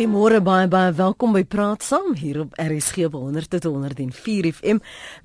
Goeiemôre baie baie welkom by Praat Saam hier op RSG 100.104 FM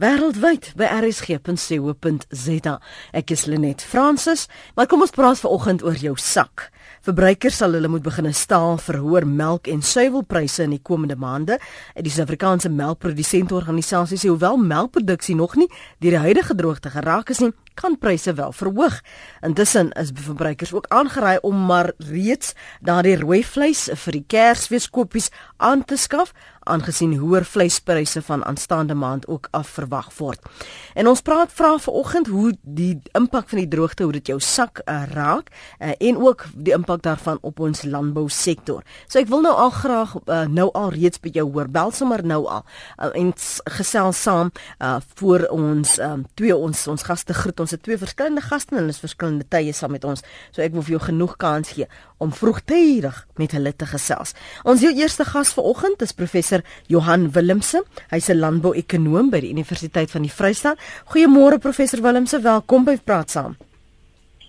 wêreldwyd by rsg.co.za. Ek is Lenet Fransis, maar kom ons praat vanoggend oor jou sak. Verbruikers sal hulle moet begin staal vir hoër melk en suiwelpryse in die komende maande. Die Suid-Afrikaanse Melkprodusenteorganisasie sê hoewel melkproduksie nog nie deur die huidige droogte geraak is nie, kan pryse wel verhoog. Intussen is verbruikers ook aangeraai om maar reeds daardie rooi vleis vir die Kersfeeskopies aan te skaf aangesien hoër vleispryse van aanstaande maand ook af verwag word. En ons praat vra vanoggend hoe die impak van die droogte hoe dit jou sak uh, raak uh, en ook die impak daarvan op ons landbousektor. So ek wil nou al graag uh, nou al reeds by jou hoor. Bel sommer nou al uh, en gesels saam uh, voor ons um, twee ons ons gaste groet ons het twee verskillende gaste en hulle is verskillende tye saam met ons. So ek wil vir jou genoeg kans gee om vroegtydig met hulle te gesels. Ons heel eerste gas vanoggend is professor Johan Willemse. Hy's 'n landbouekonoom by die Universiteit van die Vrystaat. Goeiemôre professor Willemse, welkom by Praat Saam.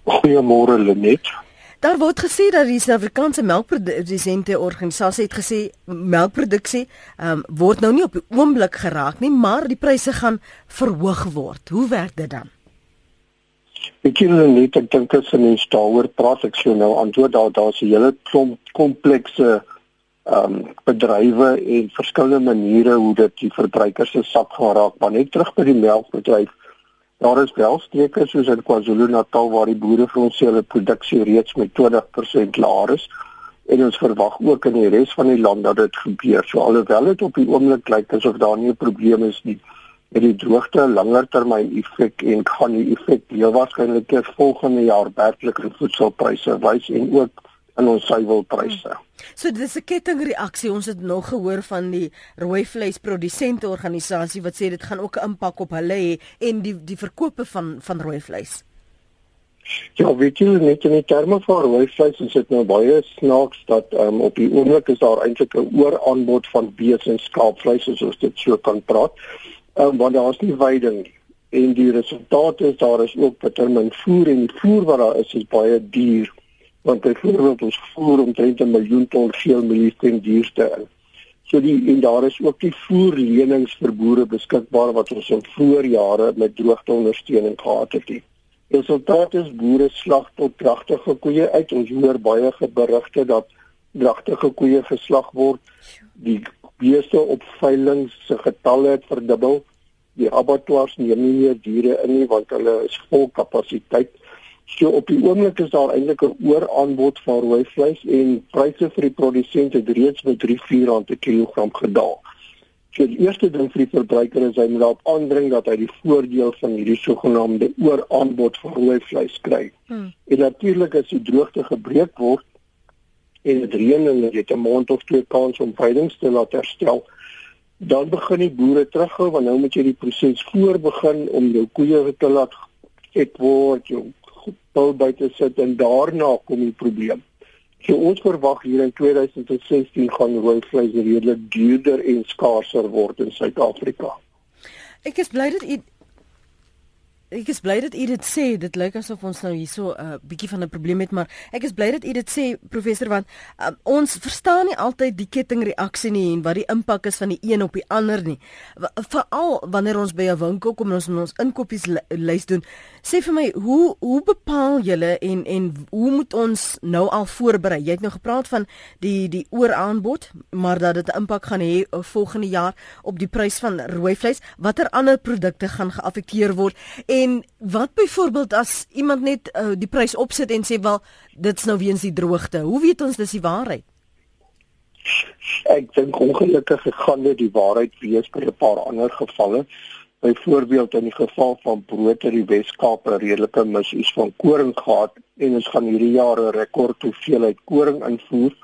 Goeiemôre Lenet. Daar word gesê dat die Suid-Afrikaanse melkprodusente organisasie het gesê melkproduksie um, word nou nie op die oomblik geraak nie, maar die pryse gaan verhoog word. Hoe werk dit dan? Ek ken hulle net ek dink as mens daaroor praat ek sou nou antwoord daar daar's 'n hele klomp komplekse ehm um, bedrywe en verskillende maniere hoe dit die verbruikers se sak gaan raak. Maar net terug by die melkbedryf. Daar is wel streke soos in KwaZulu-Natal waar die boere vir ons sê hulle produksie reeds met 20% laer is en ons verwag ook in die res van die land dat dit gebeur. So alhoewel dit op die oomblik lyk asof daar nie 'n probleem is nie, het die droogte 'n langer termyn effek en gaan die effek heel waarskynlik ter volgende jaar werklik in voedselpryse wys en ook in ons suiwelpryse. Hmm. So dis 'n kettingreaksie. Ons het nog gehoor van die rooi vleisprodusente organisasie wat sê dit gaan ook 'n impak op hulle hê en die die verkope van van rooi vleis. Ja, weet jy net in terme van rooi vleis is dit nou baie snaaks dat um, op die oomblik is daar eintlik 'n ooraanbod van bees en skaapvleis as ons dit so kan praat um, want daar's nie veiding nie. En die resultaat is daar is ook bitter min voer en die voer wat daar is is baie duur. Want byvoorbeeld ons voer omtrent 'n miljoen ton geel mieliesteen dierste in. So die en daar is ook die voerlenings vir boere beskikbaar wat ons in vroeë jare met droogte ondersteuning gehad het. Die resultaat is boere slag tot dragtige koeie uit. Ons hoor baie geberigte dat dragtige koeie geslag word. Die beeste op veiling se getalle het verdubbel. Die abattoirs neem nie meer diere in nie want hulle is vol kapasiteit. So op die oomblik is daar eintlik 'n ooraanbod van rooi vleis en pryse vir die produsente het reeds met 3-4 rand per kilogram gedaal. So die eerste ding vir die verbruiker is hy moet daarop aandring dat hy die voordeel van hierdie sogenaamde ooraanbod van rooi vleis kry. Hmm. En natuurlik as die droogte gebreek word, en dit reën en jy het 'n maand of twee kans om veidings te laat herstel, dan begin die boere terughou want nou moet jy die proses voor begin om jou koeie te laat vet word, jou pul buite sit en daarna kom die probleem. So ons verwag hier in 2016 gaan rooi vleis redelik duurder en skaarser word in Suid-Afrika. Ek is bly dat u Ek is bly dat u dit sê. Dit lyk asof ons nou hierso 'n uh, bietjie van 'n probleem het, maar ek is bly dat u dit sê, professor, want uh, ons verstaan nie altyd die kettingreaksie nie en wat die impak is van die een op die ander nie. Veral wanneer ons by 'n winkel kom en ons ons inkopies lys doen, sê vir my, hoe hoe bepaal julle en en hoe moet ons nou al voorberei? Jy het nou gepraat van die die ooraanbod, maar dat dit 'n impak gaan hê uh, volgende jaar op die prys van rooi vleis. Watter ander produkte gaan geaffekteer word? En wat byvoorbeeld as iemand net uh, die prys opsit en sê wel dit's nou weens die droogte. Hoe weet ons dis die waarheid? Ek dink ongelukkig gaan dit die waarheid wees by 'n paar ander gevalle. Byvoorbeeld in die geval van brood in die Wes-Kaap 'n redelike misies van koring gehad en ons gaan hierdie jaar 'n rekord hoeveelheid koring invoer.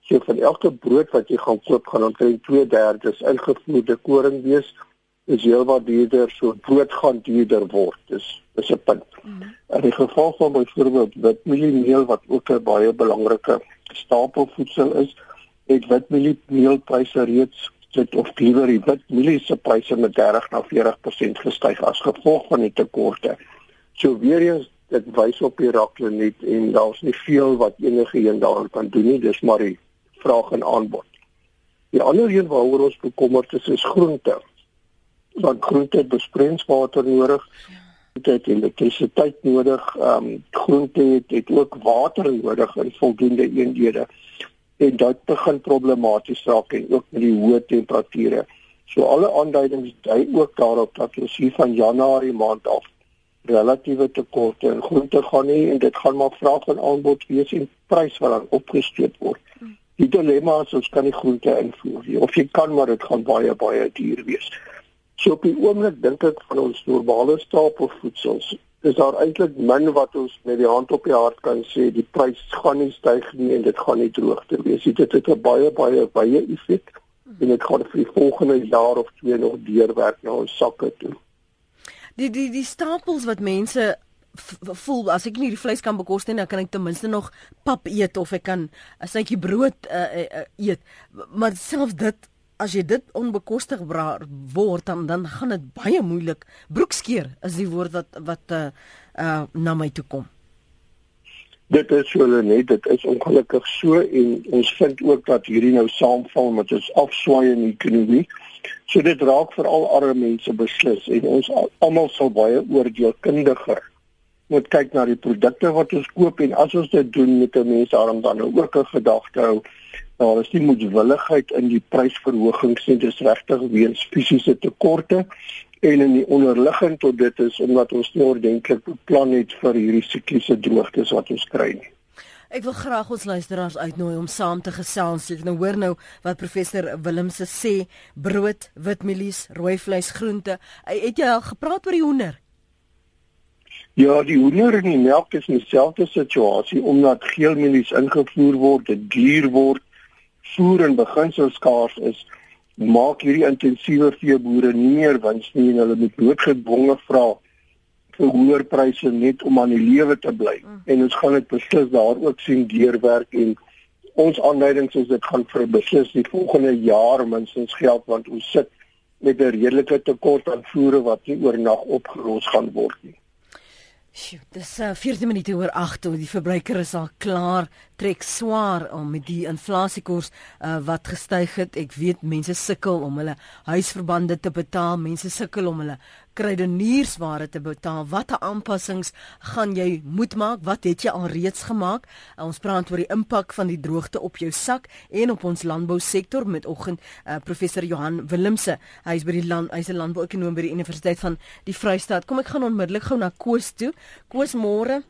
So van elke brood wat jy gaan koop, gaan omtrent 2/3 ingevoerde koring wees is heelwat duurder so brood gaan duurder word. Dis dis 'n punt. Mm. In die geval van byvoorbeeld witmieliemeel wat ook 'n baie belangrike stapelvoedsel is, het witmieliemeel-pryse reeds sit of liewer die witmielie se pryse met 30 na 40% gestyg as gevolg van die tekorte. So weer eens dit wys op die rakliniet en daar's nie veel wat enige een daaraan kan doen nie, dis maar die vraag en aanbod. Die ander een waaroor ons bekommerd is, is groente. Want groente besproeiingswater nodig. Dit het elektrisiteit nodig. Ehm um, groente het, het ook water nodig in voldoende eenhede. En dit begin problematies raak en ook met die hoë temperature. So alle aanduidings dui ook daarop dat ons hier van Januarie maand af relatiewe tekorte in groente gaan hê en dit gaan maar vraag en aanbod wees en prys wat dan opgesteek word. Die dilemma is ons kan nie groente invoer nie of jy kan maar dit gaan baie baie duur wees. So op die oomblik dink ek van ons normale stapelvoedsels is daar eintlik min wat ons met die hand op die hart kan sê die prys gaan nie styg nie en dit gaan nie droogte wees nie. Dit het 'n baie baie baie effek en dit gaan vir die volgende jaar of twee nog deurwerk na ons sakke toe die die die stapels wat mense voel as ek nie die vleis kan bekostig nie, dan kan ek ten minste nog pap eet of ek kan 'n stukkie brood uh, uh, eet. Maar selfs dit as jy dit onbekostigbaar word dan dan gaan dit baie moeilik. Broekskeer is die woord wat wat uh, uh na my toe kom. Dit is so net dit is ongelukkig so en ons vind ook dat hierdie nou saamval met ons afswaai in die ekonomie. So dit raak vir al arme mense beslis en ons almal sal baie oordeelkundiger moet kyk na die produkte wat ons koop en as ons dit doen met 'n mens daarom dan ook 'n gedagte hou daar is nie moedwilligheid in die prysverhogings nie dis regtig weens fisiese tekorte en in die onderliggend tot dit is omdat ons nie ordentlik beplan het vir hierdie sikliese droogtes wat ons kry nie Ek wil graag ons luisteraars uitnooi om saam te gesels. Ek nou hoor nou wat professor Willemse sê, brood, witmielies, rooi vleis, groente. Het jy al gepraat oor die hoender? Ja, die hoender en die melk is in dieselfde situasie omdat geelmielies ingevoer word, dit duur word, voer en beginsels skaars is. Maak hierdie intensiewe veeboere nie meer wins nie en hulle moet noodgedwonge vra vir hoër pryse net om aan die lewe te bly. Mm. En ons gaan dit beslis daar ook sien deurwerk en ons aanleidings is dit gaan vir beslis die volgende jaar minstens geld want ons sit met 'n redelike tekort aan voere wat nie oornag opgelos gaan word nie. Sjoe, dis uh, 14 minute oor 8 en die verbruiker is al klaar trek swaar om met die inflasiekoers uh, wat gestyg het. Ek weet mense sukkel om hulle huisverbande te betaal, mense sukkel om hulle kruideniersware te betaal. Watter aanpassings gaan jy moet maak? Wat het jy al reeds gemaak? Uh, ons praat oor die impak van die droogte op jou sak en op ons landbousektor met oggend uh, professor Johan Willemse. Hy is by die land hy's 'n landbouekonoom by die Universiteit van die Vrystaat. Kom ek gaan onmiddellik gou na Koos toe. Koos môre.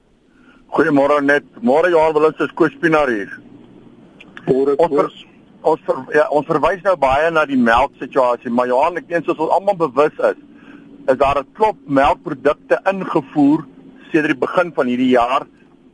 Goeiemôre net. Môre Johan Willemse is Koos Pinaar hier. Môre Koos. Ons ver, ja, ons verwys nou baie na die melksituasie, maar Johan, ek dink soos ons almal bewus is, is daar 'n klop melkprodukte ingevoer sedert die begin van hierdie jaar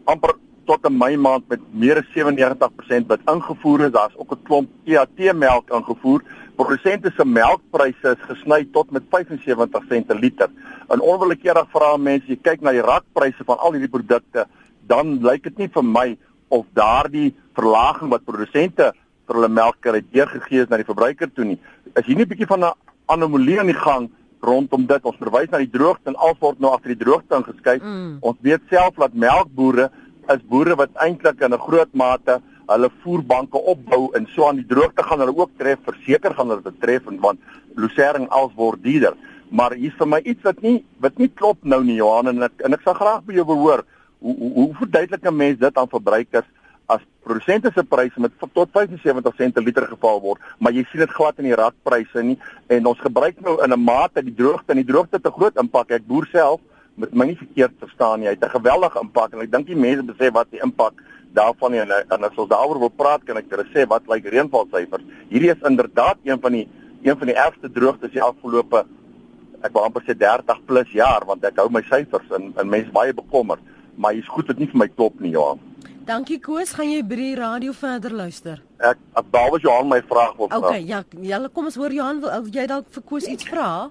amper tot in Mei maand met meer as 97% wat ingevoer is. Daar's ook 'n klomp EAT melk ingevoer. Produsente se melkpryse is gesny tot met 75 sent per liter. En onwillekeurig vra mense, jy kyk na die rakpryse van al hierdie produkte, dan lyk dit nie vir my of daardie verlaging wat produsente vir hulle melk kry deurgegee is na die verbruiker toe nie. Is hier nie 'n bietjie van 'n anomalie aan die gang rondom dit. Ons verwys na die droogte en al word nou agter die droogte ingeskryf. Mm. Ons weet self dat melkbooie is boere wat eintlik in 'n groot mate hulle voerbanke opbou en so aan die droogte gaan hulle ook tref, verseker gaan hulle dit tref want losering als word duurder. Maar hier is vir my iets wat nie wat nie klop nou nie Johan en ek en ek sal graag by jou behoor. Hoe hoe, hoe verduidelik 'n mens dit aan verbruikers? as produsente se pryse met tot 75 sent per liter geval word, maar jy sien dit glad in die rakpryse nie en ons gebruik nou in 'n mate die droogte en die droogte te groot impak. Ek boer self met my nie verkeerd verstaan nie. Hy het 'n geweldige impak en ek dink die mense besef wat die impak daarvan is en, en as ons daaroor wil praat, kan ek julle sê wat lyk like reënvalsyfers. Hierdie is inderdaad een van die een van die ergste droogtes die afgelope ek wou amper sê 30 plus jaar want ek hou my syfers en en mense baie bekommerd, maar jy's goed dit nie vir my klop nie, Johan. Dankie Koos, gaan jy by die radio verder luister? Ek daar was Johan my vraag wil vra. Okay, ja, julle kom ons hoor Johan, wil jy dalk vir Koos iets vra?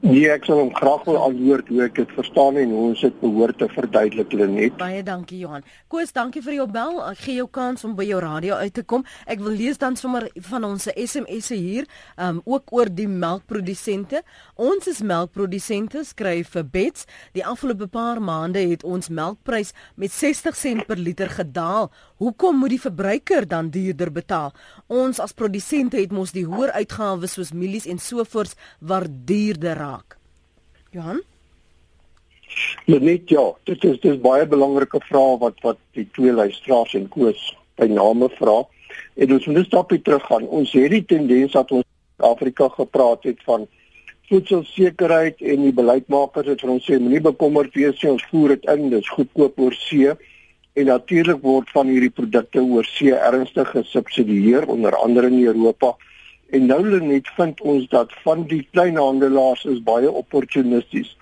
Nee, ek sal hom graag wil antwoord hoe ek dit verstaan en hoe ons dit behoort te verduidelik net. Baie dankie Johan. Koos, dankie vir jou bel. Ek gee jou kans om by jou radio uit te kom. Ek wil lees dan sommer van ons SMS'e hier, um ook oor die melkprodusente. Ons is melkprodusente, skryf vir Bets. Die afgelope paar maande het ons melkprys met 60 sent per liter gedaal. Hoekom moet die verbruiker dan duurder betaal? Ons as produsente het mos die hoër uitgawes soos mielies en sovoorts waardeerder raak. Johan? Net ja, dit is dis baie belangrike vrae wat wat die twee luisteraars en Koos by name vra. En ons moet net stapie teruggaan. Ons het die tendens dat ons Afrika gepraat het van voedselsekerheid en die beleidsmakers het vir ons sê moenie bekommerd wees nie, ons voer dit in, dit is goedkoop oor see en natuurlik word van hierdie produkte oor see ernstig gesubsidieer onder andere in Europa. En nou net vind ons dat van die kleinhandelaars is baie opportunisties.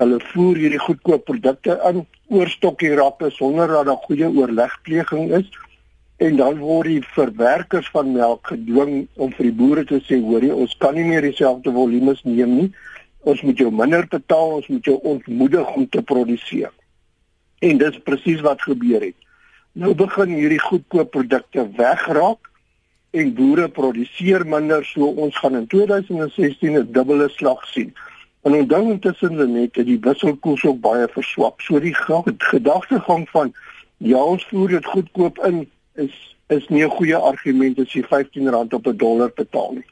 Hulle voer hierdie goedkoop produkte in oor stokkie rappe sonder dat daar goeie oorlegpleging is en dan word die verwerkers van melk gedwing om vir die boere te sê hoorie ons kan nie meer dieselfde volumes neem nie. Ons moet jou minder betaal, ons moet jou ontmoedig om te produseer. En dis presies wat gebeur het. Nou begin hierdie goedkoop produkte wegraak en boere produseer minder so ons gaan in 2016 'n dubbele slag sien. En onthou intussen net dat die wisselkoers ook baie verswak. So die gedagtegang van ja, ons voer dit goedkoop in is is nie 'n goeie argument as jy R15 op 'n dollar betaal nie.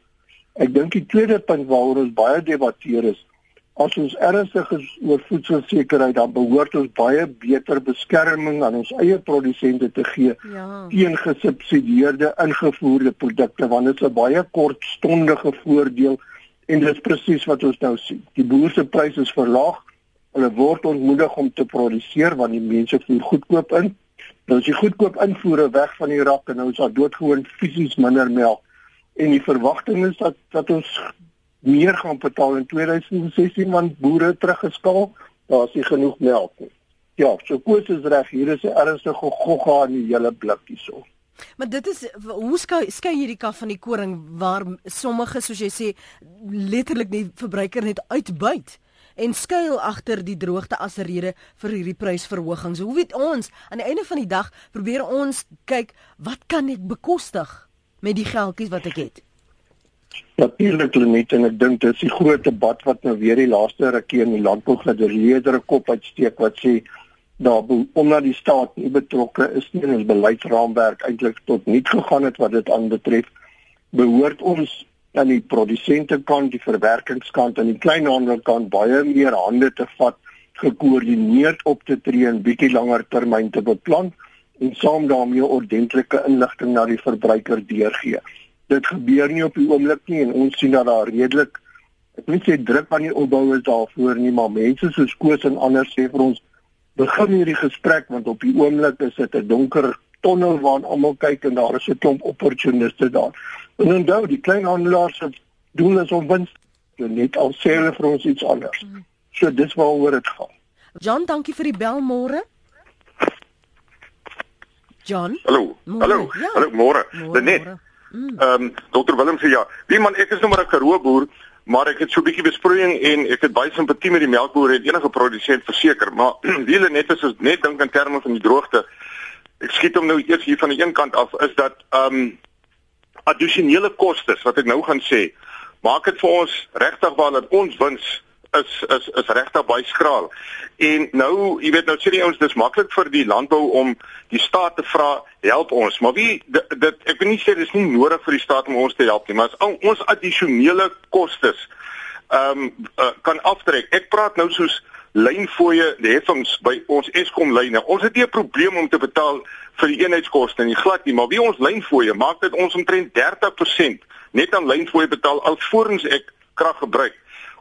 Ek dink die tweede punt waaroor ons baie debatteer is as ons ernstig is oor voedselsekerheid dan behoort ons baie beter beskerming aan ons eie produsente te gee ja. teen gesubsidieerde ingevoerde produkte want dit is 'n baie kortstondige voordeel en dit is presies wat ons nou sien. Die boer se pryse is verlaag. Hulle word ontmoedig om te produseer want die mense voer goedkoop in. Nou as jy goedkoop invoere weg van die rak en nou is daar doodgewoon fisies minder melk en die verwagting is dat dat ons meer gaan betaal in 2016 want boere teruggeskaal, daar's nie genoeg melk nie. Ja, so koes is reg, hier is 'n ernstige gogga in die hele blik hierso. Maar dit is hoe skei skei hierdie kaf van die koring waar sommige soos jy sê letterlik die verbruiker net uitbuit en skuil agter die droogte as 'n rede vir hierdie prysverhogings. Hoe weet ons aan die einde van die dag probeer ons kyk wat kan ek bekostig met die geldjies wat ek het? Natuurlik Lenet en ek dink dit is die groot debat wat nou weer die laaste rukkie in die landbou gedreedere kop uitsteek wat sê daar omdat die staat nie betrokke is nie in ons beleidsraamwerk eintlik tot niet gegaan het wat dit aanbetref behoort ons aan die produsente kant, die verwerkingskant en die kleinhandelkant baie meer hande te vat gekoördineerd op te tree en bietjie langer termyn te beplan en saam daarmee ordentlike inligting na die verbruiker deurgee dit gebeur nie op die oomblik nie en ons sien dat daar redelik ek wil sê druk aan die opbou is daarvoor nie maar mense soos Koos en ander sê vir ons begin hierdie gesprek want op die oomblik is dit 'n donker tonnel waarna almal kyk en daar is 'n klomp opportuniste daar. En onthou die kleinhandelaars se doel is om wins te net al sê hulle vir ons iets anders. So dis waaroor dit gaan. John, dankie vir die bel môre. John? Hallo. Hallo. Ja. Hallo môre. Net. Mm. Ehm um, dokter Willem sê ja, wie man ek is nou maar 'n Karoo boer, maar ek het so 'n bietjie besproeiing en ek het baie simpatie met die melkboere en enige produsent verseker, maar wie hulle net as net dink in terme van die droogte. Ek skiet hom nou eers hier van die een kant af is dat ehm um, addisionele kostes wat ek nou gaan sê, maak dit vir ons regtig waar dat ons wins is is is regtig baie skraal. En nou, jy weet nou sê die ouens dis maklik vir die landbou om die staat te vra help ons, maar wie dit, ek wil nie sê dis nie nodig vir die staat om ons te help nie, maar as al ons addisionele kostes ehm um, uh, kan aftrek. Ek praat nou soos lynfooie, die heffings by ons Eskom lyne. Ons het nie 'n probleem om te betaal vir die eenheidskoste nie, glad nie, maar wie ons lynfooie maak dit ons omtrent 30% net aan lynfooie betaal alvorens ek krag gebruik.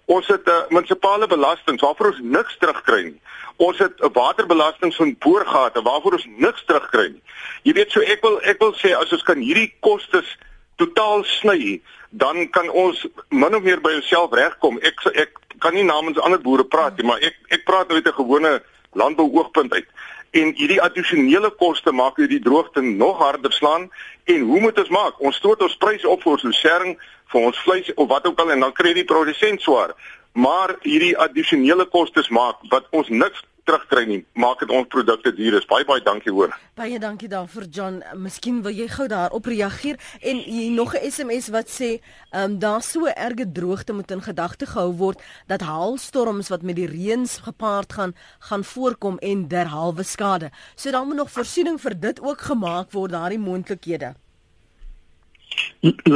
Ons het 'n uh, munisipale belasting waarvoor ons niks terugkry nie. Ons het 'n uh, waterbelasting van boorgate waarvoor ons niks terugkry nie. Jy weet so ek wil ek wil sê as ons kan hierdie kostes totaal sny, dan kan ons min of meer by onsself regkom. Ek ek kan nie namens ander boere praat nie, maar ek ek praat nou uit 'n gewone landbou oogpunt uit. En hierdie addisionele koste maak hierdie droogte nog harder slaan en hoe moet ons maak? Ons stoot ons pryse op vir ons lucerne vir ons vleis of wat ook al en dan kry die produsent swaar. maar hierdie addisionele kostes maak wat ons niks terugkry nie, maak dit ons produkte duur. Is baie baie dankie hoor. Baie dankie daarvoor John. Miskien wil jy gou daarop reageer en jy nog 'n SMS wat sê, ehm um, daar so erge droogte moet in gedagte gehou word dat haalstorms wat met die reëns gepaard gaan, gaan voorkom en derhalwe skade. So dan moet nog voorsiening vir dit ook gemaak word, daardie moontlikhede.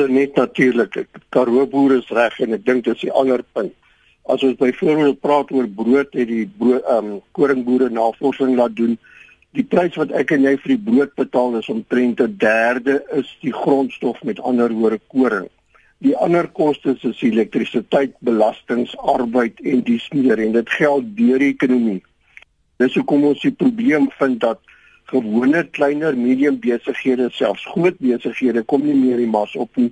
Net natuurlik. Karoo boere is reg en ek dink dit is die ander punt as ons byvoorbeeld praat oor brood het die brood ehm um, koringboere navorsing laat doen. Die prys wat ek en jy vir die brood betaal is omtrent 'n derde is die grondstof met ander woorde koring. Die ander kostes is elektrisiteit belastings arbeid en dis meer en dit geld deur die ekonomie. Dis hoekom ons die probleem vind dat gewone kleiner medium besighede selfs groot besighede kom nie meer die mas op nie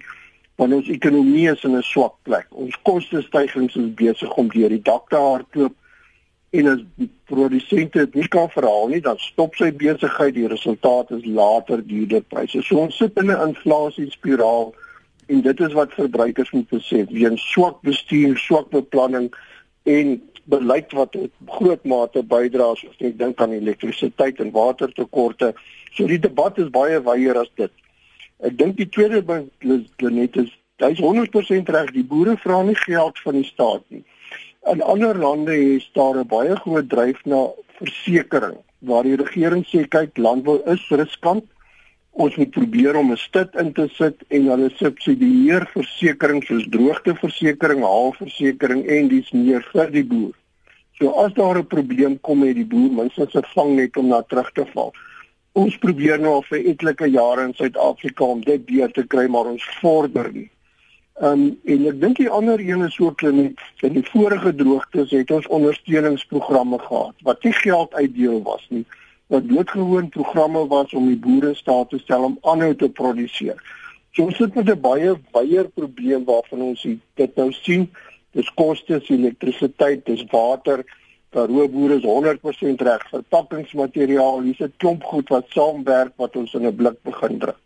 want ons ekonomie is in 'n swak plek. Ons kostestygings is besig om deur die dak te hardloop en as die produsente dit nie kan verhaal nie, dan stop sy besigheid. Die resultaat is later duurder pryse. So ons sit in 'n inflasiespiraal en dit is wat verbruikers moet besef. Weens swak bestuur, swak beplanning en beleid wat tot groot mate bydra as ek dink aan elektrisiteit en watertekorte. So die debat is baie wyeer as dit. Ek dink die tweede planeet is hy's 100% reg. Die boere vra nie geld van die staat nie. In ander lande is daar 'n baie groot dryf na versekerings waar die regering sê kyk landbou is riskant. Ons moet probeer om 'n stit in te sit en hulle subsidieer versekerings soos droogteversekering, haalversekering en dis meer vir die boer. So as daar 'n probleem kom met die boer, minstens 'n vangnet om na terug te val ons probeer nou al vir etlike jare in Suid-Afrika om dit deur te kry maar ons vorder nie. Ehm um, en ek dink die ander een is ook in in die vorige droogtes het ons ondersteuningsprogramme gehad wat nie geld uitdeel was nie wat doodgewoon programme was om die boere staat te stel om aanhou te produseer. So ons sit met 'n baie wyeer probleem waarvan ons dit nou sien. Dis kostes, elektrisiteit, dis water, Karoo boere is 100% reg. Verpakkingsmateriaal, hier's 'n klomp goed wat saamwerk wat ons in 'n blik begin druk.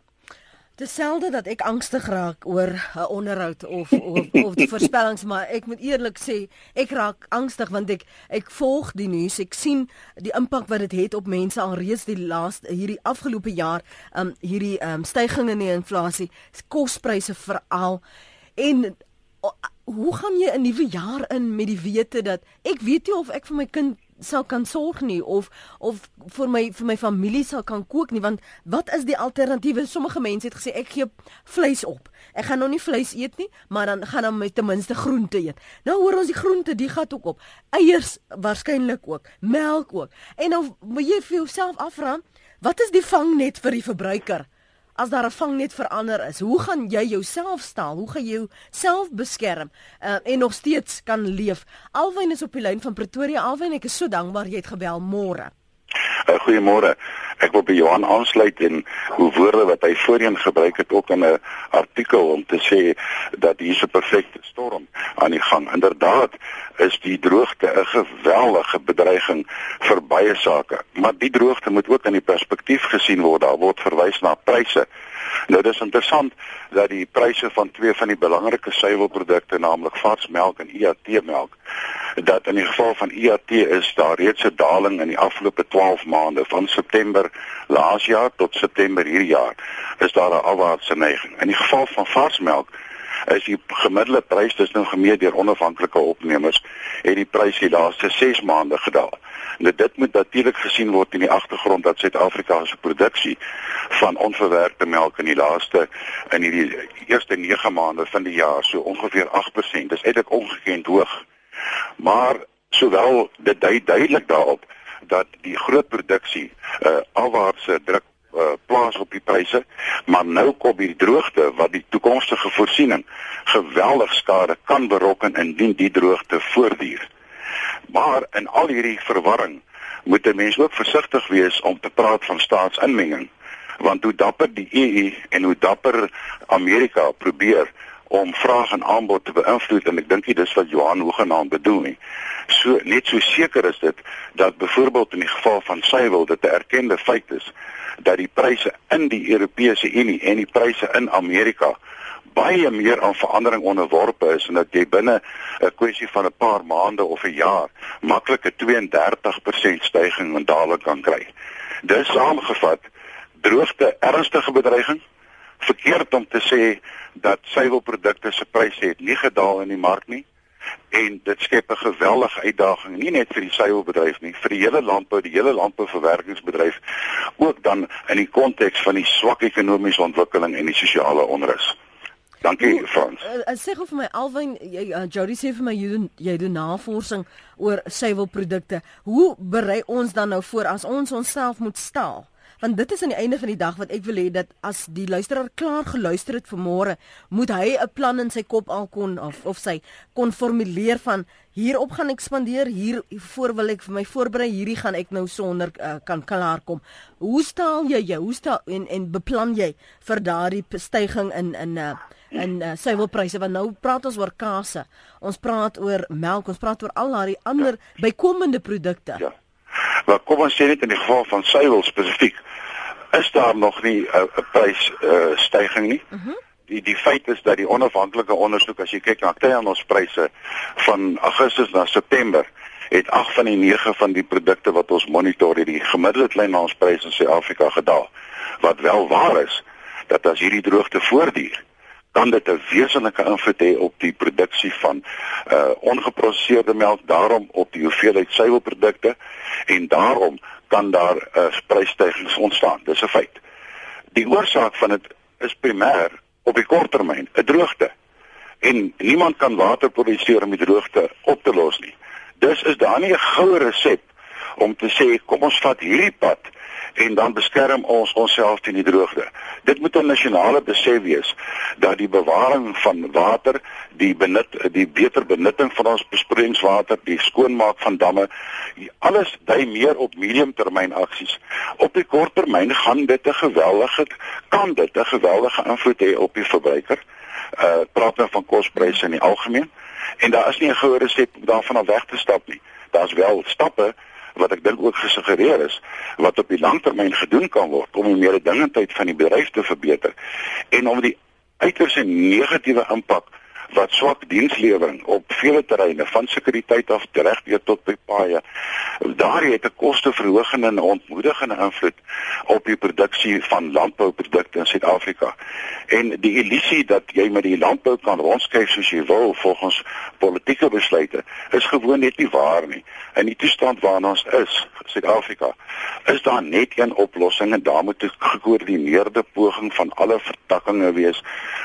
Dieselfde dat ek angstig raak oor 'n onderhoud of of of die voorspellings, maar ek moet eerlik sê, ek raak angstig want ek ek volg die nuus, ek sien die impak wat dit het, het op mense alreeds die laaste hierdie afgelope jaar, um hierdie um stygings in die inflasie, kospryse veral en hoe gaan jy 'n nuwe jaar in met die wete dat ek weet nie of ek vir my kind sal kan sorg nie of of vir my vir my familie sal kan kook nie want wat is die alternatiewe? Sommige mense het gesê ek gee vleis op. Ek gaan nou nie vleis eet nie maar dan gaan dan ten minste groente eet. Nou hoor ons die groente die gaan ook op. Eiers waarskynlik ook melk ook. En dan moet jy vir jouself afvra wat is die vangnet vir die verbruiker as daar 'n vangnet verander is, hoe gaan jy jouself stel? Hoe gaan jy jouself beskerm uh, en nog steeds kan leef? Alwyn is op die lyn van Pretoria. Alwyn, ek is so dankbaar jy het gebel môre. Uh, Goeiemôre. Ek wil by Johan aansluit en hoe woorde wat hy voorheen gebruik het ook in 'n artikel om te sê dat hier 'n perfekte storm aan die gang. Inderdaad is die droogte 'n geweldige bedreiging vir baie sake, maar die droogte moet ook in die perspektief gesien word. Daar word verwys na pryse. Nou dis interessant dat die pryse van twee van die belangrike suiwelprodukte, naamlik varsmelk en IAT melk, dat in die geval van IAT is daar reeds 'n daling in die afgelope 12 maande van September laas jaar tot September hierdie jaar is daar 'n afwaartse neiging. In die geval van varsmelk is die gemiddelde prys dis nou gemeet deur onafhanklike opnemers het die prys die laaste 6 maande gedaal. Nou dit moet natuurlik gesien word in die agtergrond dat Suid-Afrika se produksie van onverwerkte melk in die laaste in hierdie eerste 9 maande van die jaar so ongeveer 8%. Dis eintlik ongekend hoog. Maar sowel dit dui duidelik daarop dat die groot produksie 'n uh, afwaartse druk uh, plaas op die pryse, maar nou kom die droogte wat die toekomstige voorsiening geweldig skade kan berokken indien die droogte voortduur. Maar in al hierdie verwarring moet 'n mens ook versigtig wees om te praat van staatsinmenging want hoe dapper die EU en hoe dapper Amerika probeer om vraag en aanbod te beïnvloed en ek dink dit is wat Johan hoegenaamd bedoel nie. So net so seker is dit dat byvoorbeeld in die geval van suiwel dit 'n erkende feit is dat die pryse in die Europese Unie en die pryse in Amerika baie meer aan verandering onderworpe is en dat jy binne 'n kwessie van 'n paar maande of 'n jaar maklik 'n 32% stygings in dale kan kry. Dis saamgevat droogte ernstige bedreiging. Verkeerd om te sê dat suiwelprodukte se pryse het nie gedaal in die mark nie en dit skep 'n geweldige uitdaging nie net vir die suiwelbedryf nie, vir die hele landbou, die hele landbouverwerkingsbedryf ook dan in die konteks van die swak ekonomiese ontwikkeling en die sosiale onrus. Dankie Frans. Uh, uh, sê gou vir my Alwyn, uh, Jody sê vir my jy doen jy doen navorsing oor suiwelprodukte. Hoe berei ons dan nou voor as ons onsself moet staal? Want dit is aan die einde van die dag wat ek wil hê dat as die luisteraar klaar geluister het vanmôre, moet hy 'n plan in sy kop al kon of of sy kon formuleer van hierop gaan ek spandeer, hier voor wil ek vir my voorberei, hierdie gaan ek nou sonder uh, kan klaar kom. Hoe staal jy jou? Hoe staal en en beplan jy vir daardie stygings in in uh, en uh, suiwelpryse want nou praat ons oor kaas. Ons praat oor melk, ons praat oor al daardie ander ja. bykomende produkte. Ja. Maar kom ons sê net in die geval van suiwel spesifiek is daar nog nie 'n uh, prys uh, stygings nie. Uh mhm. -huh. Die die feit is dat die onafhanklike ondersoek as jy kyk na kleinhandelspryse van Augustus na September het 8 van die 9 van die produkte wat ons monitor het die gemiddelde kleinhandelspryse in Suid-Afrika gedaal. Wat wel waar is dat as hierdie droogte voortduur kan dit 'n wesenlike invloed hê op die produksie van uh ongeproduseerde melk, daarom op die hoeveelheid suiwelprodukte en daarom kan daar 'n uh, prysstygings ontstaan. Dis 'n feit. Die oorsaak van dit is primêr op die kort termyn 'n droogte. En niemand kan water produseer om die droogte op te los nie. Dus is daar nie 'n goue resep om te sê kom ons vat hierdie pad en dan beskerm ons onsself teen die droogte. Dit moet 'n nasionale besef wees dat die bewaring van water, die benut die beter benutting van ons besproeiingswater, die skoonmaak van damme, alles dui meer op mediumtermyn aksies. Op die korttermyn gaan dit 'n geweldige kan dit 'n geweldige invloed hê op die verbruiker. Uh praat nou van kospryse in die algemeen en daar is nie 'n goeie resep om daarvan af weg te stap nie. Daar's wel stappe wat ek dink ook gesuggereer is wat op die langtermyn gedoen kan word om die mededingendheid van die bedryf te verbeter en om die uiters negatiewe impak wat swak dienslewering op vele terreine van sekuriteit af regdeur tot by paaie. Daar het 'n kosteverhoging en ontmoedigende invloed op die produksie van landbouprodukte in Suid-Afrika. En die illusie dat jy met die landbou kan rondskyf soos jy wil volgens politieke besluite is gewoon net nie waar nie. In die toestand waarin ons is, Suid-Afrika, is daar net een oplossing en daar moet 'n gekoördineerde poging van alle vertakkings wees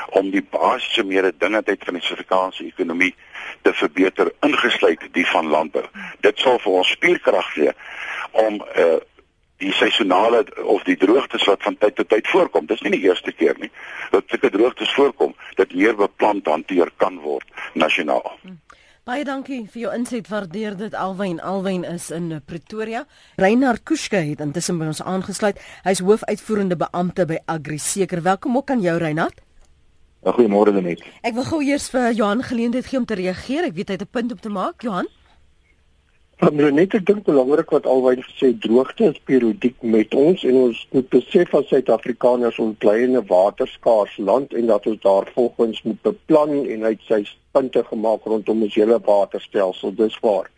om die basiese mededingendheid van die Suid-Afrikaanse ekonomie te verbeter ingesluit die van landbou. Dit sal vir ons spierkrag gee om uh die seisonale of die droogtes wat van tyd tot tyd voorkom. Dis nie die eerste keer nie dat sulke droogtes voorkom dat meer beplant hanteer kan word nasionaal. Hmm. Baie dankie vir jou inset. Waardeer dit Alwyn. Alwyn is in Pretoria. Reinhard Kuske het intussen by ons aangesluit. Hy's hoofuitvoerende beampte by Agri Seker. Welkom ook aan jou Reinhard. Goeiemôre net. Ek wil gou eers vir Johan geleentheid gee om te reageer. Ek weet hy het 'n punt om te maak, Johan. Maar net ek dink belangrik wat alwyn gesê droogte is periodiek met ons en ons moet besef as Suid-Afrikaners ons bly in 'n waterskaars land en dat ons daarvolgens moet beplan en uit sy punte gemaak rondom ons hele waterstelsel. Dis waar.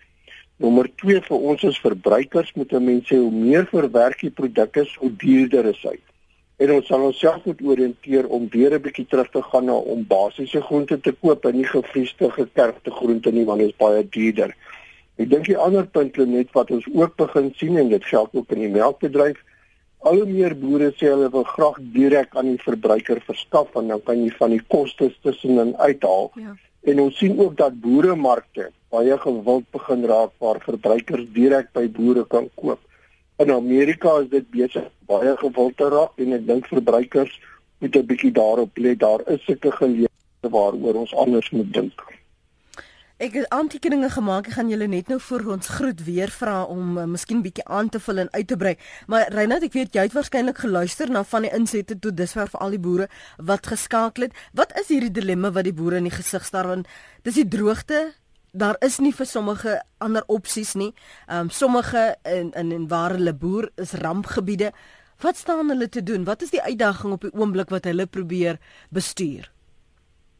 Nommer 2 vir ons as verbruikers moet mense hoe meer verwerk die produkte, hoe duurder is hy en ons sal onsself moet oriënteer om weer 'n bietjie terug te gaan na om basiese groente te koop en nie gevriesde gekerfde groente nie want dit is baie duurder. Ek dink die ander punt net wat ons ook begin sien en dit geld ook in die melkbedryf. Al hoe meer boere sê hulle wil graag direk aan die verbruiker verskaf en dan kan jy van die kostes tussenin uithaal. Ja. En ons sien ook dat boeremarkte baie gewild begin raak waar verbruikers direk by boere kan koop in Amerika is dit besig baie gewild te raak en ek dink verbruikers moet 'n bietjie daarop let. Daar is sulke geleenthede waaroor ons anders moet dink. Ek het aantekeninge gemaak. Ek gaan julle net nou voor ons groet weer vra om uh, miskien bietjie aan te vul en uit te brei. Maar Reinhard, ek weet jy het waarskynlik geluister na van die insette tot dusver vir al die boere wat geskakel het. Wat is hierdie dilemma wat die boere in die gesig staar want dis die droogte, daar is nie vir sommige ander opsies nie. Ehm um, sommige in in en waar hulle boer is rampgebiede. Wat staan hulle te doen? Wat is die uitdaging op die oomblik wat hulle probeer bestuur?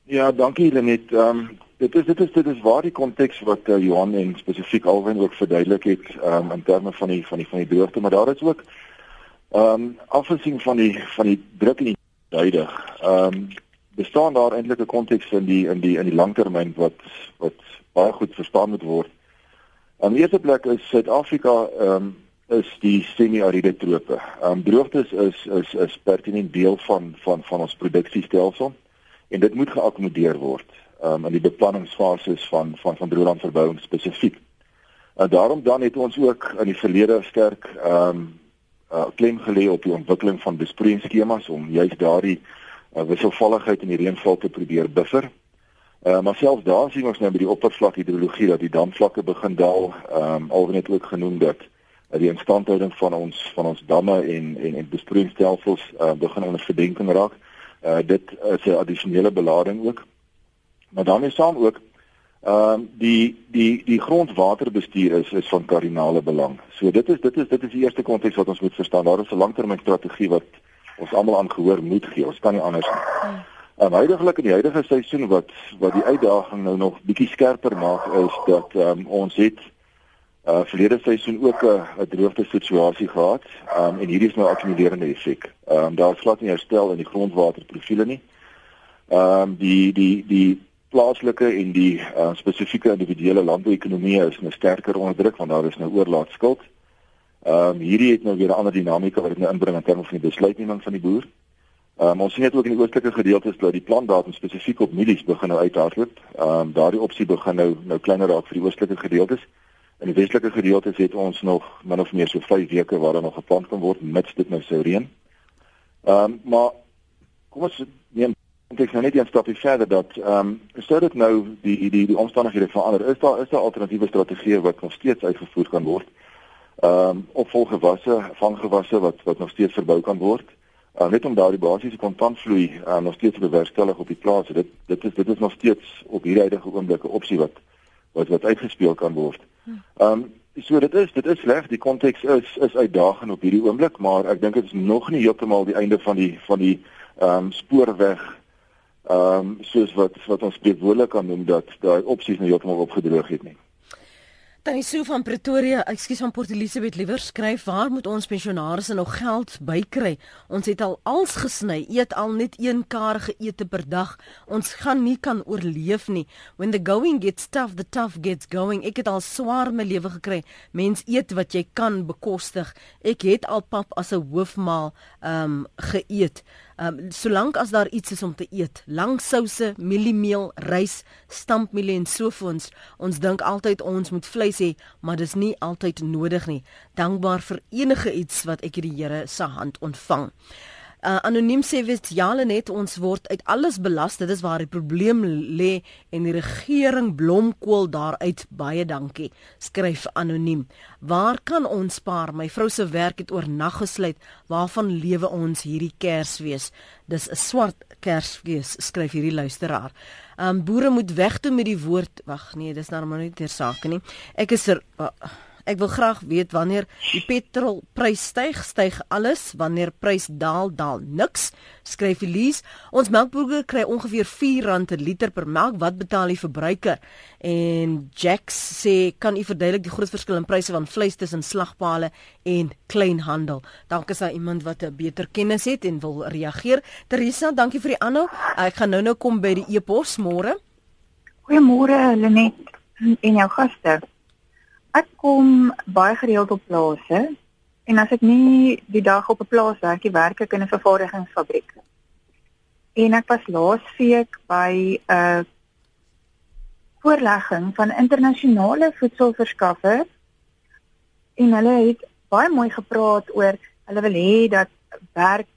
Ja, dankie Lenet. Ehm um, dit is dit is dit is waar die konteks wat uh, Johan en spesifiek Alwyn ook verduidelik het ehm um, in terme van die van die van die droogte, maar daar is ook ehm um, afgesien van die van die druk in die huidig. Ehm um, bestaan daar eintlik 'n konteks in die in die in die langtermyn wat wat baie goed verstaan moet word. Aan die eerste plek is Suid-Afrika ehm um, is die semi-ariede trope. Ehm um, droogtes is is is pertinent deel van van van ons produksiestelsel en dit moet geakkommodeer word ehm um, in die beplanningsfases van van van droëlandverbouing spesifiek. En daarom dan het ons ook in die verlede sterk ehm um, uh, klem gelê op die ontwikkeling van besproeiingsskemas om juist daardie uh, wisselvalligheid in die reënval te probeer buffer. Uh, maar selfs daar sien ons nou by die oppervlak hidrologie dat die damvlakke begin daal. Ehm um, alwen het ook genoem dat uh, die instandhouding van ons van ons damme en en en besproeiingsstelsels uh, begin onder verdenking raak. Uh, dit is 'n addisionele belading ook. Maar daarmee saam ook ehm um, die die die grondwaterbestuur is is van kardinale belang. So dit is dit is dit is die eerste konteks wat ons moet verstaan. Daar is 'n langtermynstrategie wat ons almal aangehoor moet gee. Ons kan nie anders nie. Um, huidigelik in die huidige seisoen wat wat die uitdaging nou nog bietjie skerper maak is dat um, ons het uh verlede seisoen ook 'n uh, droogte situasie gehad. Um en hierdie is nou akkumulerende effek. Um daar is glad nie herstel in die grondwaterprofiele nie. Um die die die plaaslike en die uh, spesifieke individuele landbouekonomie is nou sterker onder druk want daar is nou oorlaatskuld. Um hierdie het nou weer 'n ander dinamika wat dit nou inbring in terme van die besluitneming van die boer. Um, ons sien dit ook in die oostelike gedeeltes dat die plantdatum spesifiek op mielies begin nou uithardloop. Ehm um, daardie opsie begin nou nou kleiner raak vir die oostelike gedeeltes. In die westelike gedeeltes het ons nog min of meer so 5 weke waar daar nog geplant kan word mits dit nou sou reën. Ehm um, maar kom ons neem ek nou net een stapie verder dat ehm um, sou dit nou die die die omstandighede verander. Is daar is daar alternatiewe strategieë wat nog steeds uitgevoer kan word? Ehm um, opvolgewasse, vanggewasse wat wat nog steeds verbou kan word? Uh, net om daardie basiese kontantvloei uh, nog steeds te bewerkstellig op die plaas. Dit dit is dit is nog steeds op hierdie huidige oomblik 'n opsie wat wat wat uitgespeel kan word. Ehm um, so dit is dit is sleg. Die konteks is is uitdagend op hierdie oomblik, maar ek dink dit is nog nie heeltemal die einde van die van die ehm um, spoorweg ehm um, soos wat wat ons spreekwoordelik kan noem dat daai opsies nou heeltemal opgedroog het nie. Tannie Sue van Pretoria, ekskuus van Port Elizabeth liewer skryf, waar moet ons pensionaars nou geld bykry? Ons het al als gesny, eet al net een karige ete per dag. Ons gaan nie kan oorleef nie. When the going gets tough, the tough gets going. Ek het al swaar my lewe gekry. Mens eet wat jy kan bekostig. Ek het al pap as 'n hoofmaal ehm um, geëet. Ehm um, solank as daar iets is om te eet, lang souse, mieliemeel, rys, stampmielie en sovoons, ons dink altyd ons moet vleis hê, maar dis nie altyd nodig nie. Dankbaar vir enige iets wat ek uit die Here se hand ontvang. Uh, anoniem sê wit jale net ons word uit alles belas dit is waar die probleem lê en die regering blomkool daaruit baie dankie skryf anoniem. Waar kan ons spaar? My vrou se werk het oornag gesluit. Waarvan lewe ons hierdie kersfees? Dis 'n swart kersfees skryf hierdie luisteraar. Um, boere moet weg toe met die woord. Wag nee dis nou maar nie ter sake nie. Ek is er, uh, Ek wil graag weet wanneer die petrolprys styg, styg alles, wanneer prys daal, daal niks. Skryf Elise, ons melkboere kry ongeveer R4 per liter per melk, wat betaal die verbruiker? En Jax sê, kan u verduidelik die groot verskil in pryse van vleis tussen slagpale en kleinhandel? Dankie aan iemand wat 'n beter kennis het en wil reageer. Teresa, dankie vir die aanhou. Ek gaan nou-nou kom by die e-pos môre. Goeiemôre Lenet en jou gaste. Ek kom baie gereeld op plase en as ek nie die dag op 'n plaas werk nie, werk ek in 'n vervaardigingsfabriek. En ek was laasweek by 'n voorlegging van internasionale voedselverskaffers en hulle het baie mooi gepraat oor hulle wil hê dat werk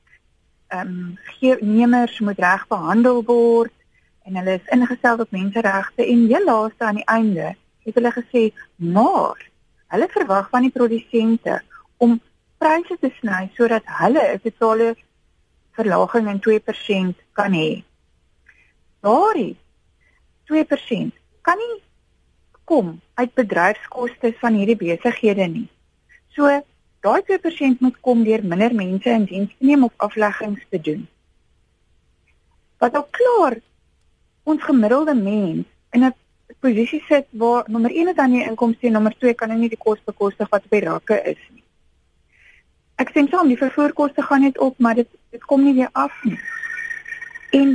ehm um, nemers moet reg behandel word en hulle is ingestel op menseregte en heel laaste aan die einde het hulle gesê maar hulle verwag van die produsente om pryse te sny sodat hulle 'n totale verlaging in 2% kan hê. Daardie 2% kan nie kom uit bedryfskoste van hierdie besighede nie. So daai 2% moet kom deur minder mense in diens te neem of afleggings te doen. Wat ook klaar ons gemiddelde mens in 'n posisie sit waar nommer 1 is dan nie inkomste en nommer 2 kan nie die kos bekostig wat die rakke is nie. Ek sê soms die vervoerkoste gaan net op, maar dit dit kom nie weer af nie. En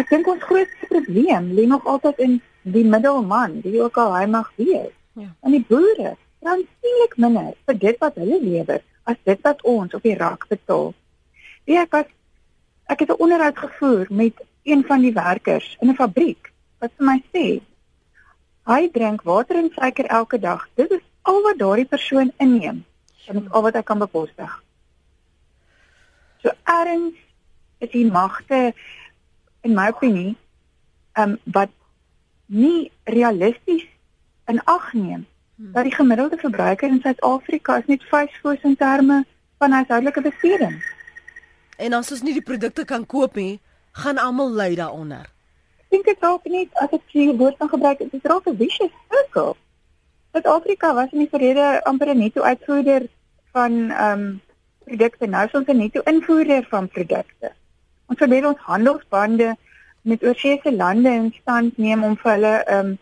ek dink ons grootste probleem lê nog altyd in die middelman, die ook al hy mag wees. Ja. En die boere, dan sienlik minder vir dit wat hulle lewer as dit wat ons op die rak betaal. Wie ek was ek het 'n onderhoud gevoer met een van die werkers in 'n fabriek wat vir my sê hy drink water en suiker elke dag. Dit is al wat daardie persoon inneem. Dit is al wat hy kan bekostig. So erns is die magte in my opinie ehm um, wat nie realisties in ag neem hmm. dat die gemiddelde verbruiker in Suid-Afrika is net 5 voos in terme van huishoudelike besteding. En as ons nie die produkte kan koop nie, gaan almal ly daaronder. Dink dit dalk nie as ek die woord kan gebruik, dit raak 'n vicious circle. Suid-Afrika was in die verlede amper 'n netto uitvoerder van ehm um, produkte, nou is ons 'n netto invoerder van produkte. Ons probeer ons handelsbande met oorseese lande in stand neem om vir hulle ehm um,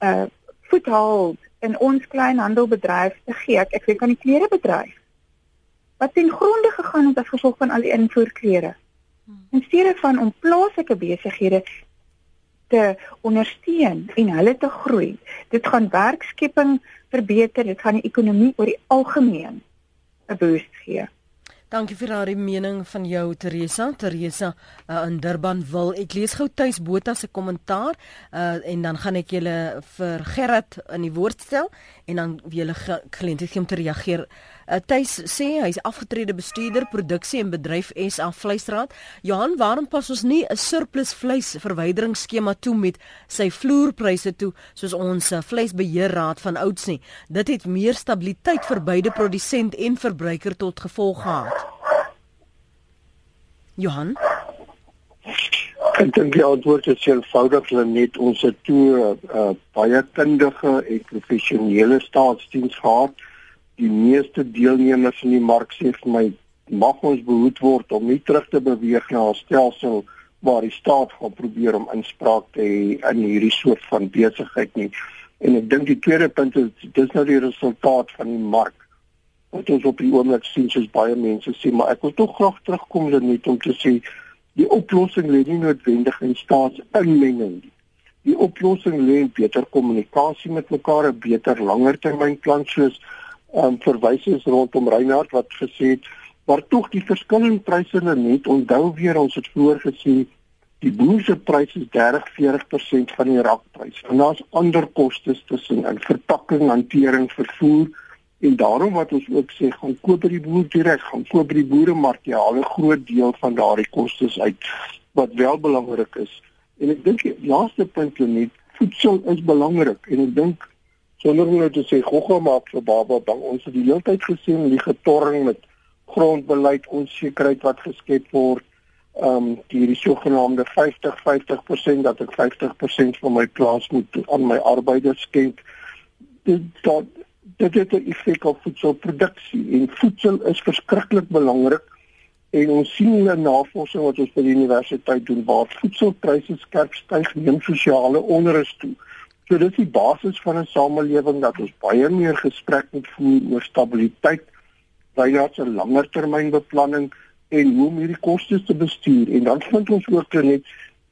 uh, voethold in ons kleinhandelbedryf te gee. Ek, ek weet kan die klerebedryf wat ten gronde gegaan het as gevolg van al die invoerklere. In steede van om plaaslike besighede te ondersteun en hulle te groei. Dit gaan werkskepping verbeter, dit gaan die ekonomie oor die algemeen 'n boost gee. Dankie vir daardie mening van jou Teresa. Teresa uh, in Durban wil ek lees gou tuis Botha se kommentaar uh, en dan gaan ek julle vir Gerard in die woord stel en dan wie julle geleentheid gee om te reageer. Uh, Tuis sê hy's afgetrede bestuurder produksie en bedryf SA Vleisraad. Johan, waarom pas ons nie 'n surplus vleis verwyderingsskema toe met sy vloerpryse toe soos ons uh, vleisbeheerraad van ouds nie? Dit het meer stabiliteit vir beide produsent en verbruiker tot gevolg gehad. Johan Ek dink die antwoord is eenvoudig net ons het toe uh, baie kundige en professionele staatsdiens gehad die meeste deelnemers in die mark sê vir my mag ons behoed word om nie terug te beweeg na 'n stelsel waar die staat gaan probeer om inspraak te hê in hierdie soort van besigheid nie. En ek dink die tweede punt is dis nou die resultaat van die mark wat ons op die oomblik sien soos baie mense sê, maar ek wil tog graag terugkom net om te sê die oplossing lê nie noodwendig in staatsinmenging nie. Die oplossing lê in beter kommunikasie met mekaar, 'n beter langertermynplan soos um, verwys is rondom Reinhard wat gesê het maar tog die verskillende pryse net onthou weer ons het vroeër gesê die boerse prys is 30-40% van die rakprys. En daar's ander kostes tussen in verpakking, hantering, vervoer en daarom wat ons ook sê gaan koop by die boer direk, gaan koop by die boeremark jy haal 'n groot deel van daardie kostes uit wat wel belangrik is. En ek dink die laaste punt net voedsel is belangrik en ek dink sonder om nou te sê gogga maak vir baba bang. Ons het die hele tyd gesien die getorring met grondbeleid onsekerheid wat geskep word. Ehm um, die sogenaamde 50 50% dat ek 50% van my plaas moet aan my arbeiders skenk. Dit dat dit het 'n effek op voedselproduksie en voedsel is verskriklik belangrik en ons sien in navorsing wat ons by die universiteit doen waar voedselpryse skerp styg neem sosiale onrus toe So dis die basis van 'n samelewing dat ons baie meer gesprek moet voer oor stabiliteit, bylaat 'n langer termynbeplanning en hoe om hierdie kostes te bestuur en dan vind ons ook net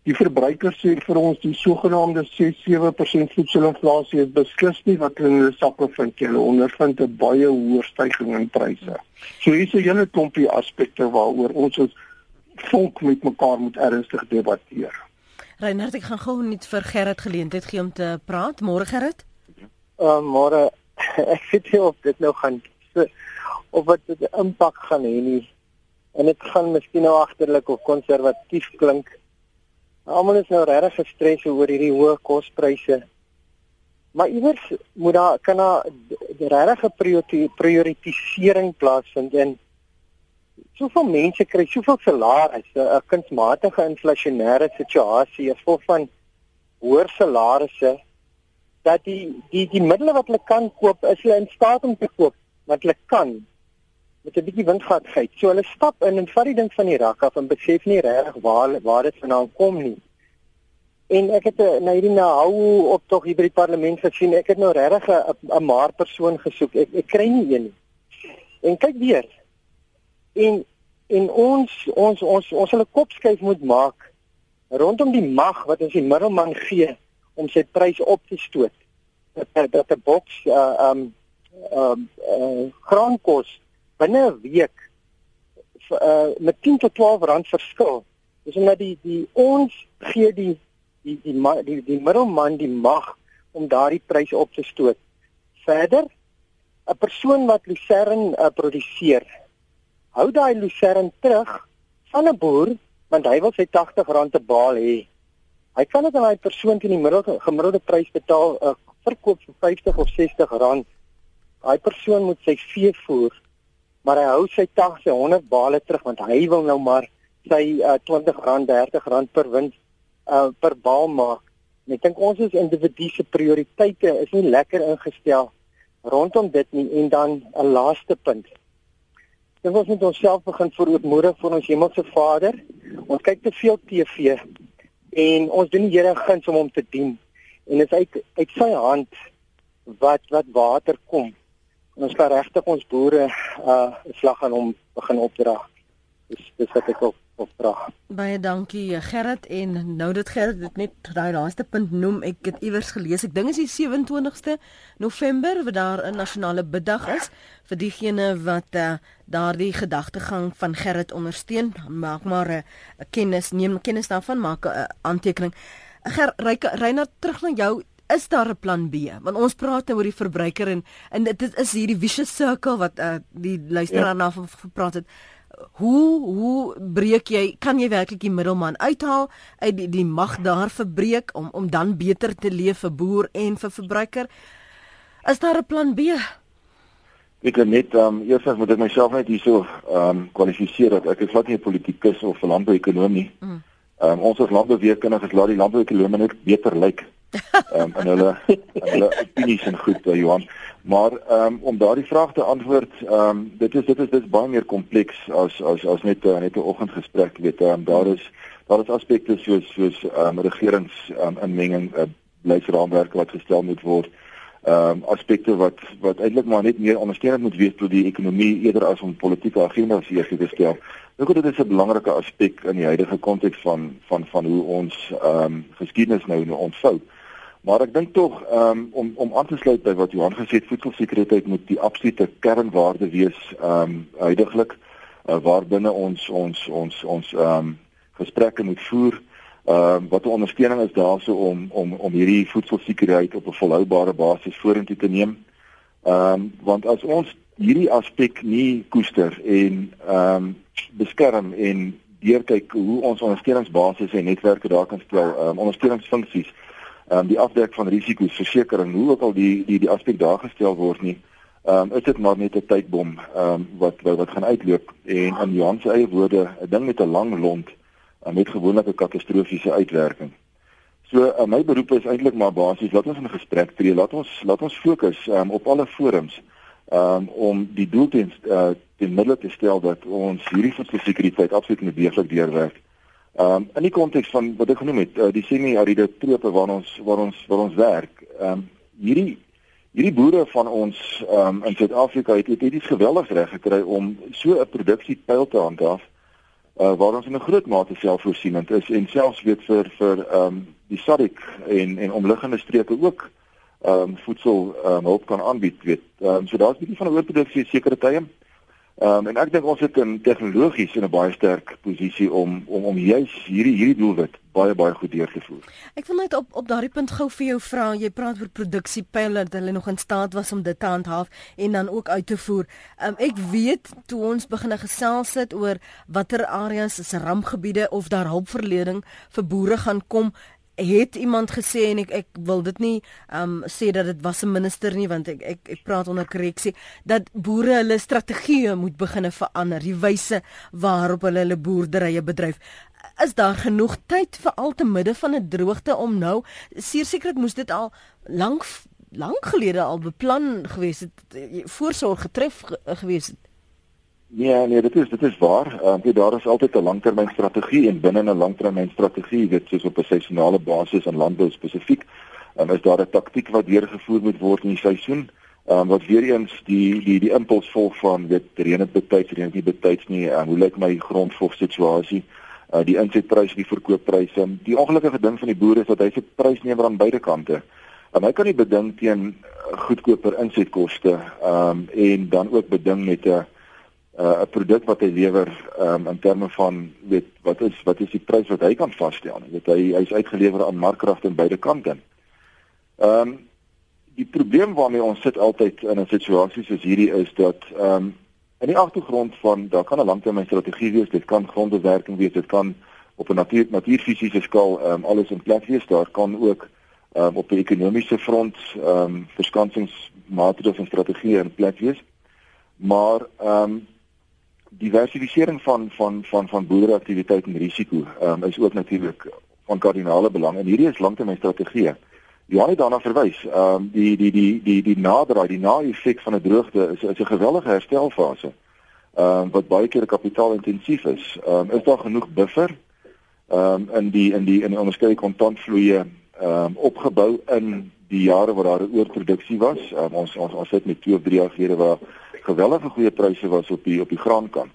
die verbruikers sê vir ons die sogenaamde 6-7% voedselinflasie is beslis nie wat hulle in hulle sakke vind hulle ondervind 'n baie hoër stygings in pryse. So hier is 'n hele klompie aspekte waaroor ons as volk met mekaar moet ernstig debatteer. Reinhard, ek gaan gou net vir Gerrit geleentheid gee om te praat. Môre Gerrit? Uh môre. Ek weet nie of dit nou gaan of wat dit impak gaan hê nie. En dit gaan miskien nou agterlik of konservatief klink. Almal is nou regtig gestres oor hierdie hoë kospryse. Maar iewers moet daar kan daar regtig 'n prioritisering plaasvind en soveel mense kry soveel salarisse, 'n kunsmatige inflasionêre situasie, 'n vol van hoër salarisse dat die die die middele wat hulle kan koop, is hulle in staat om te koop wat hulle kan met 'n bietjie windgatheid. So hulle stap in en vat die ding van die rak af en besef nie regtig waar waar dit vandaan kom nie. En ek het nou hierdie nou op tog hier by die parlement gesien. Ek het nou regtig 'n 'n maar persoon gesoek. Ek ek kry nie een nie. En kyk weer. En en ons ons ons ons hulle kop skuif moet maak rondom die mag wat ons die middelman gee om sy prys op te stoot. Dat dat 'n boks uh um um uh, graankos binne 'n week uh, met 10 tot 12 rand verskil. Dis omdat die die ons gee die die die die, die, die middelman die mag om daardie prys op te stoot. Verder 'n persoon wat lucern uh, produseer hou daai lucern terug van 'n boer want hy wil sy R80 te baal hê. Hy kan dit aan daai persoon teen die middel gemiddelde prys betaal 'n uh, verkoop vir 50 of 60 rand. Daai persoon moet sy vee voer, maar hy hou sy 80 100 bale terug want hy wil nou maar sy uh, R20 R30 per wins uh, per baal maak. En ek dink ons as individue se prioriteite is nie lekker ingestel rondom dit nie en dan 'n laaste punt. Dit ons moet onsself begin verootmoedig vir ons hemelse Vader. Ons kyk te veel TV en ons doen die Here guns om hom te dien. En dit is uit uit sy hand wat wat water kom. En ons kan regtig ons boere uh slag aan hom begin opdra. Dis dis wat ek ook of vra. Baie dankie Gerrit en nou dit Gerrit dit net daai laaste punt noem ek het iewers gelees ek dink is die 27ste November wat daar 'n nasionale biddag is vir diegene wat uh, daardie gedagtegang van Gerrit ondersteun maak maar 'n uh, kennis neem kennis daarvan maak 'n uh, aantekening Ger Reina terug na jou is daar 'n plan B want ons praat nou oor die verbruiker en en dit is hierdie vicious circle wat uh, die luisteraar ja. na gepraat het hoe hoe breek jy kan jy werklik die middelman uithaal uit die, die mag daar verbreek om om dan beter te leef vir boer en vir verbruiker? Is daar 'n plan B? Ek net um, eers moet ek myself net hierso um kwalifiseer dat ek is wat nie 'n politikus of 'n landbouekonoom nie. Mm. um, ons as landbouweerkundiges laat die landbouekonomie net beter lyk. like um, in hulle in hulle opinies en goed uh, Johan maar um, om daardie vraag te antwoord um, dit is dit is dit is baie meer kompleks as as as net uh, net 'n oggendgesprek weet um, daar is daar is aspekte soos soos um, regerings um, inmenging uh, beleidsraamwerke wat gestel moet word ehm um, aspekte wat wat eintlik maar net meer ondersteunend moet wees tot die ekonomie eerder as om politieke agendas hier te stel. Ek dink dit is 'n belangrike aspek in die huidige konteks van van van hoe ons ehm um, geskiedenis nou nou ontvou. Maar ek dink tog um, om om aan te sluit by wat Johan gesê het, voedselsekuriteit moet die absolute kernwaarde wees ehm um, huidigelik uh, waarbinne ons ons ons ons ehm um, gesprekke moet voer. Ehm um, wat 'n ondersteuning is daarso om om om hierdie voedselsekuriteit op 'n volhoubare basis vorentoe te neem. Ehm um, want as ons hierdie aspek nie koester en ehm um, beskerm en deurkyk hoe ons ondersteuningsbasis en netwerke daar kan speel, ehm um, ondersteuningsfunksies um, die afdek van risiko's versekering hoe ook al die die die aspek daar gestel word nie um, is dit maar net 'n tydbom um, wat, wat wat gaan uitloop en in Johan se eie woorde 'n ding met 'n lang lont um, met gewoonlik 'n katastrofiese uitwerking. So uh, my beroep is eintlik maar basies laat ons in gesprek tree, laat ons laat ons fokus um, op alle forums um, om die doel ten uh, ten middel te stel dat ons hierdie voedselsekuriteit absoluut moet deeglik deurwerk. Ehm um, in die konteks van wat ek genoem het, uh, die semi-ariede trope waar ons waar ons waar ons werk. Ehm um, hierdie hierdie boere van ons ehm um, in Suid-Afrika het dit iets geweldig reg gekry om so 'n produksiepyl te handhaaf uh, waar ons in 'n groot mate selfvoorsienend is en selfs weet vir vir ehm um, die SADC en en omliggende streke ook ehm um, voedsel ehm um, hulp kan aanbied weet. Ehm um, so daar's 'n bietjie van 'n oorproduksie sekere tye. Ehm um, en ek dink ons het in tegnologies in 'n baie sterk posisie om om om juis hierdie hierdie doelwit baie baie goed deur te voer. Ek wil net op op daardie punt gou vir jou vra, jy praat oor produksiepyle dat hulle nog in staat was om dit te handhaaf en dan ook uit te voer. Ehm um, ek weet toe ons begin gesels het oor watter areas is rampgebiede of daar hulpverlening vir boere gaan kom, het iemand gesê en ek ek wil dit nie um sê dat dit was 'n minister nie want ek ek ek praat onder korreksie dat boere hulle strategieë moet begine verander die wyse waarop hulle hulle boerderye bedryf. Is daar genoeg tyd vir al te midde van 'n droogte om nou sekerlik moes dit al lank lank gelede al beplan gewees het voorsorg getref ge, gewees het Nee, nee, dit is dit is waar. Ehm uh, daar is altyd 'n langtermynstrategie en binne 'n langtermynstrategie, weet soos op 'n seisonale basis in landbou spesifiek, um, is daar 'n taktiek wat deurgevoer moet word in die seisoen. Ehm um, wat weer eens die die die impuls volg van weet reën het betyds, reën het nie betyds nie. Um, hoe lyk my grondvoog situasie? Uh, die insetpryse, die verkooppryse. Die ongelukkige ding van die boere is dat hy se prysnemer aan beide kante. En hy kan nie beding teen goedkoper insetkoste ehm um, en dan ook beding met 'n 'n produk wat hy lewer um, in terme van weet wat is wat is die prys wat hy kan vasstel. Weet hy hy's uitgelewer aan markkragte aan beide kante. Ehm um, die probleem waarmee ons sit altyd in 'n situasie soos hierdie is dat ehm um, in die agtergrond van daar kan 'n langtermynstrategie wees, dit kan grondbewerking wees, dit kan op 'n natuur natuurfisiese skaal ehm um, alles in plek wees. Daar kan ook ehm um, op die ekonomiese front ehm um, verskansingsmaatreëls en strategieë in plek wees. Maar ehm um, diversifisering van van van van boerderyaktiwiteit en risiko um, is ook natuurlik van kardinale belang en hierdie is langtermynstrategieë. Johan het daarna verwys. Ehm um, die die die die die naderdraai, die na-effek van 'n droogte is is 'n geweldige herstelfase. Ehm um, wat baie keer kapitaalintensief is. Ehm um, is daar genoeg buffer ehm um, in die in die in die onderskeie kontantvloeie ehm um, opgebou in die jare waar daar 'n oorproduksie was. Um, ons ons ons het met 2 of 3 jaar gelede waar geweldige goeie pryse was op die op die graankant.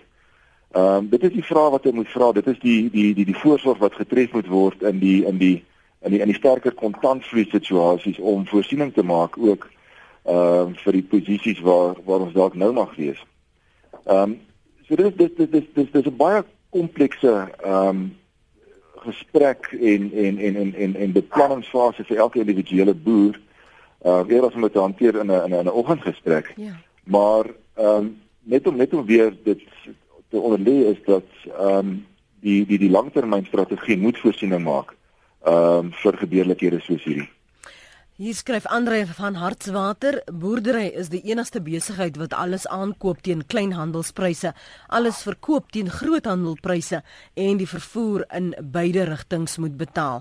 Ehm um, dit is die vraag wat jy moet vra. Dit is die die die die voorsorg wat getref moet word in die in die in die in die sterker kontantvloei situasies om voorsiening te maak ook ehm uh, vir die posisies waar waar ons dalk nou mag wees. Ehm um, so dit is dit dit dis dis dis 'n baie komplekse ehm um, gesprek en en en en en en beplanningsfase vir elke individuele boer. Uh, eers om dit te hanteer in 'n in 'n oggendgesprek. Ja. Maar ehm um, net om net om weer dit te onderlê is dat ehm um, die die die langtermynstrategie moet voorsiening maak ehm um, vir gebeurlikhede soos hierdie. Hier skryf Andre van Hartswater, boerdery is die enigste besigheid wat alles aankoop teen kleinhandelspryse, alles verkoop teen groothandelpryse en die vervoer in beide rigtings moet betaal.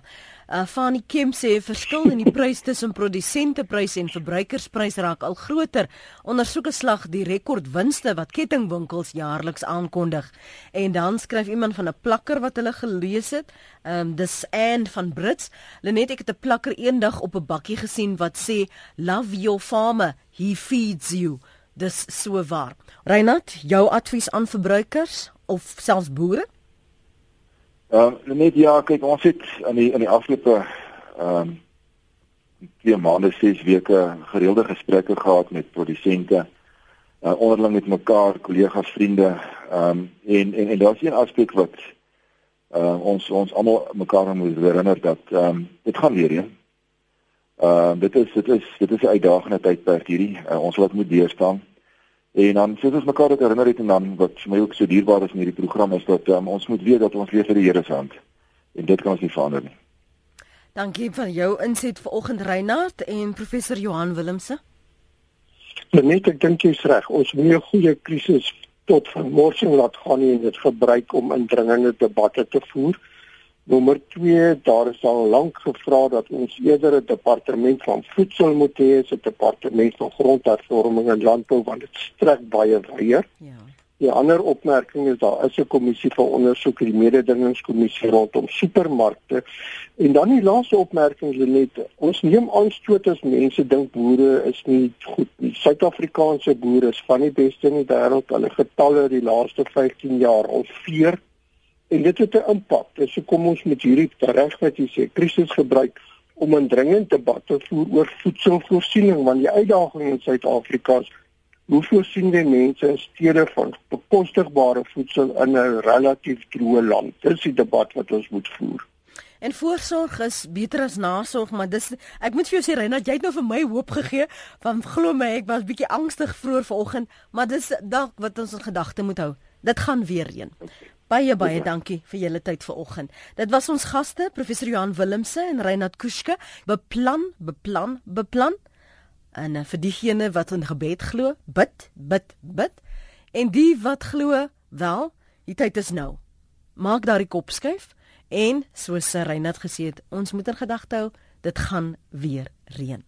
Uh, Fanie Kemp sê verskil in die prys tussen produsenteprys en verbruikersprys raak al groter. Ondersoeke slag die rekordwinste wat kettingwinkels jaarliks aankondig. En dan skryf iemand van 'n plakker wat hulle gelees het. Ehm um, dis Anne van Brits. Lenet ek het 'n plakker eendag op 'n bakkie gesien wat sê love your farmer, he feeds you. Dis so waar. Reinat, jou advies aan verbruikers of selfs boere? Ehm uh, net ja, kyk ons het in die in die afgelope ehm um, twee maande, ses weke gereelde gesprekke gehad met produsente uh, onderling met mekaar, kollegas, vriende. Ehm um, en en en daar's een aspek wat uh, ons ons almal mekaar moet herinner dat ehm um, dit gaan weer heen. Ehm uh, dit is dit is dit is 'n uitdagende tydperk hierdie. Uh, ons wat moet deurstaan. En dan sê ons mekaar dat herinner het en dan wat vir my ook so dierbaar is in hierdie program is dat um, ons moet weet dat ons leef vir die Here se hand. En dit kan ons nie verander nie. Dankie vir jou inset vanoggend Reinhard en professor Johan Willemse. Net ek dink jy's reg. Ons moet 'n goeie krisis tot vermorsing laat gaan en dit gebruik om indringende debatte te voer. Nommer 2, daar is al lank gevra dat ons eerder 'n departement van voedsel moet hê as 'n departement van grondhervorming en landbou want dit strek baie wyer. Ja. Die ander opmerking is daar is 'n kommissie vir ondersoek, die mededingingskommissie rondom supermarkte. En dan die laaste opmerking is net ons neem aanstoot as mense dink boere is nie goed nie. Suid-Afrikaanse boere is van die beste in die wêreld. Hulle getalle die laaste 15 jaar al 4 en dit het 'n impak. Dis hoekom ons met hierdie reg wat jy sê krisis gebruik om 'n dringende debat te voer oor voedselvoorsiening want die uitdaging in Suid-Afrika is hoe voorsien die mense in stede van bekostigbare voedsel in 'n relatief droë land. Dis die debat wat ons moet voer. En voorsorg is beter as nasorg, maar dis ek moet vir jou sê Reinhard, jy het nou vir my hoop gegee van glo my ek was bietjie angstig vroeër vanoggend, maar dis dalk wat ons in gedagte moet hou. Dit gaan weer reën. Baie baie dankie vir julle tyd vanoggend. Dit was ons gaste, professor Johan Willemse en Reinhard Kuske. Beplan, beplan, beplan. En uh, vir diegene wat in gebed glo, bid, bid, bid. En die wat glo, wel, die tyd is nou. Maak daardie kop skuif en soos Reinhard gesê het, ons moet in gedagte hou, dit gaan weer reën.